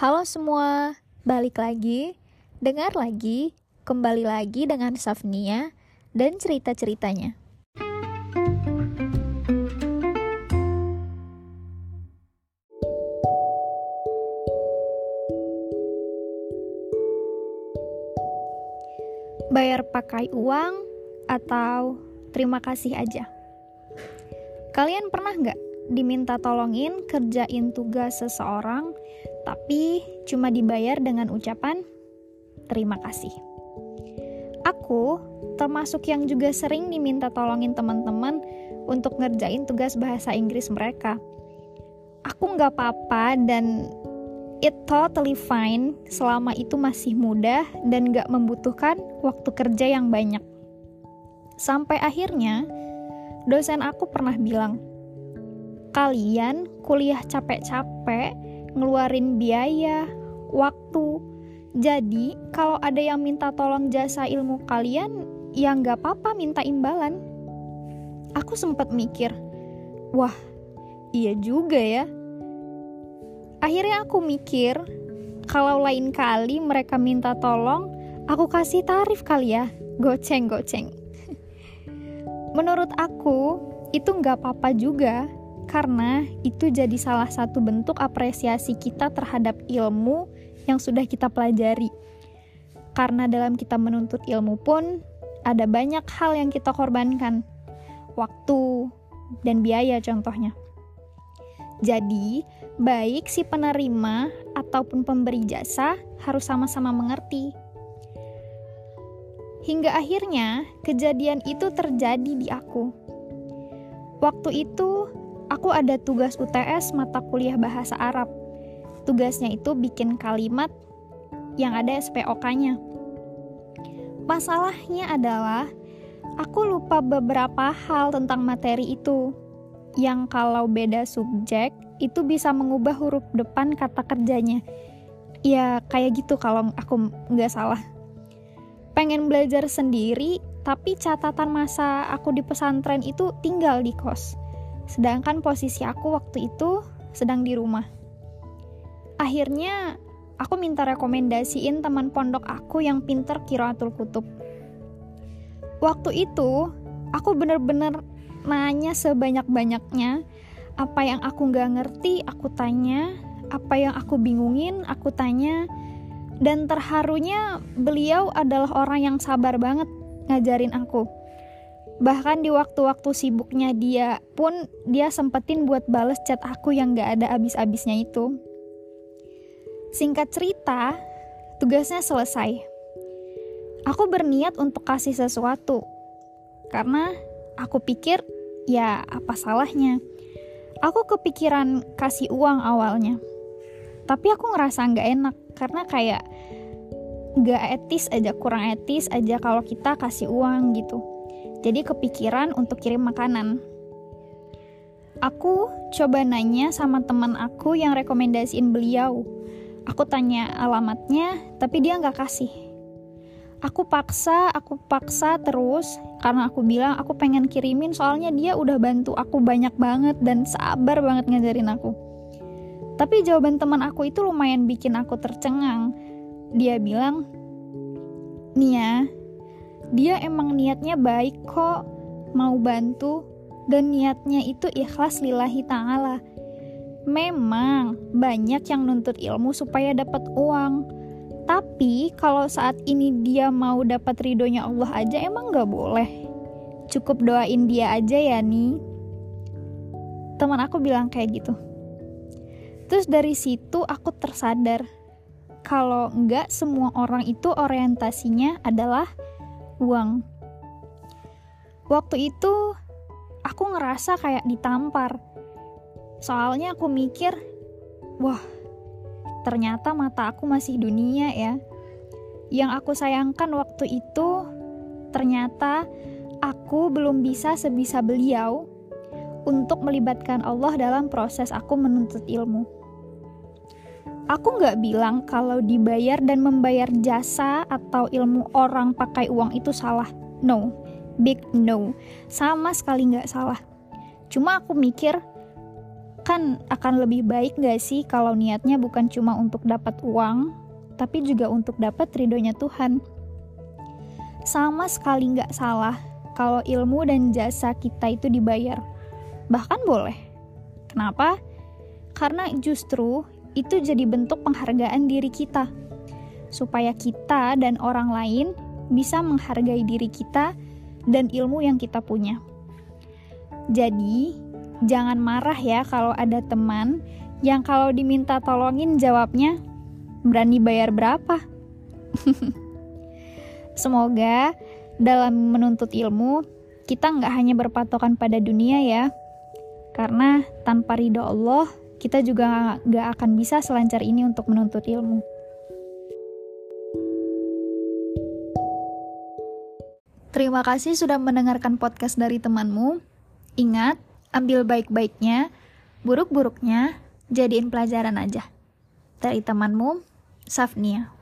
Halo semua, balik lagi, dengar lagi, kembali lagi dengan Safnia dan cerita-ceritanya. Bayar pakai uang atau terima kasih aja? Kalian pernah nggak diminta tolongin kerjain tugas seseorang, tapi cuma dibayar dengan ucapan terima kasih? Aku termasuk yang juga sering diminta tolongin teman-teman untuk ngerjain tugas bahasa Inggris mereka. Aku nggak apa-apa dan it totally fine selama itu masih mudah dan gak membutuhkan waktu kerja yang banyak. Sampai akhirnya, dosen aku pernah bilang, kalian kuliah capek-capek, ngeluarin biaya, waktu. Jadi, kalau ada yang minta tolong jasa ilmu kalian, ya nggak apa-apa minta imbalan. Aku sempat mikir, wah, iya juga ya Akhirnya aku mikir, kalau lain kali mereka minta tolong, aku kasih tarif kali ya, goceng-goceng. Menurut aku, itu nggak apa-apa juga, karena itu jadi salah satu bentuk apresiasi kita terhadap ilmu yang sudah kita pelajari. Karena dalam kita menuntut ilmu pun, ada banyak hal yang kita korbankan. Waktu dan biaya contohnya. Jadi, baik si penerima ataupun pemberi jasa harus sama-sama mengerti. Hingga akhirnya, kejadian itu terjadi di aku. Waktu itu, aku ada tugas UTS mata kuliah bahasa Arab. Tugasnya itu bikin kalimat yang ada SPOK-nya. Masalahnya adalah aku lupa beberapa hal tentang materi itu yang kalau beda subjek itu bisa mengubah huruf depan kata kerjanya. Ya kayak gitu kalau aku nggak salah. Pengen belajar sendiri, tapi catatan masa aku di pesantren itu tinggal di kos. Sedangkan posisi aku waktu itu sedang di rumah. Akhirnya aku minta rekomendasiin teman pondok aku yang pinter kiraatul kutub. Waktu itu aku bener-bener nanya sebanyak-banyaknya apa yang aku nggak ngerti aku tanya apa yang aku bingungin aku tanya dan terharunya beliau adalah orang yang sabar banget ngajarin aku bahkan di waktu-waktu sibuknya dia pun dia sempetin buat bales chat aku yang gak ada abis-abisnya itu singkat cerita tugasnya selesai aku berniat untuk kasih sesuatu karena Aku pikir, ya apa salahnya? Aku kepikiran kasih uang awalnya. Tapi aku ngerasa nggak enak karena kayak nggak etis aja, kurang etis aja kalau kita kasih uang gitu. Jadi kepikiran untuk kirim makanan. Aku coba nanya sama teman aku yang rekomendasiin beliau. Aku tanya alamatnya, tapi dia nggak kasih aku paksa, aku paksa terus karena aku bilang aku pengen kirimin soalnya dia udah bantu aku banyak banget dan sabar banget ngajarin aku. Tapi jawaban teman aku itu lumayan bikin aku tercengang. Dia bilang, Nia, dia emang niatnya baik kok, mau bantu, dan niatnya itu ikhlas lillahi ta'ala. Memang banyak yang nuntut ilmu supaya dapat uang, tapi kalau saat ini dia mau dapat ridhonya Allah aja emang gak boleh. Cukup doain dia aja ya nih. Teman aku bilang kayak gitu. Terus dari situ aku tersadar kalau nggak semua orang itu orientasinya adalah uang. Waktu itu aku ngerasa kayak ditampar. Soalnya aku mikir, wah ternyata mata aku masih dunia ya. Yang aku sayangkan waktu itu ternyata aku belum bisa sebisa beliau untuk melibatkan Allah dalam proses aku menuntut ilmu. Aku nggak bilang kalau dibayar dan membayar jasa atau ilmu orang pakai uang itu salah. No, big no. Sama sekali nggak salah. Cuma aku mikir, kan akan lebih baik gak sih kalau niatnya bukan cuma untuk dapat uang, tapi juga untuk dapat ridhonya Tuhan. Sama sekali nggak salah kalau ilmu dan jasa kita itu dibayar. Bahkan boleh. Kenapa? Karena justru itu jadi bentuk penghargaan diri kita. Supaya kita dan orang lain bisa menghargai diri kita dan ilmu yang kita punya. Jadi, jangan marah ya kalau ada teman yang kalau diminta tolongin jawabnya berani bayar berapa. Semoga dalam menuntut ilmu kita nggak hanya berpatokan pada dunia ya, karena tanpa ridho Allah kita juga nggak akan bisa selancar ini untuk menuntut ilmu. Terima kasih sudah mendengarkan podcast dari temanmu. Ingat, ambil baik-baiknya, buruk-buruknya, jadiin pelajaran aja. Dari temanmu, Safnia.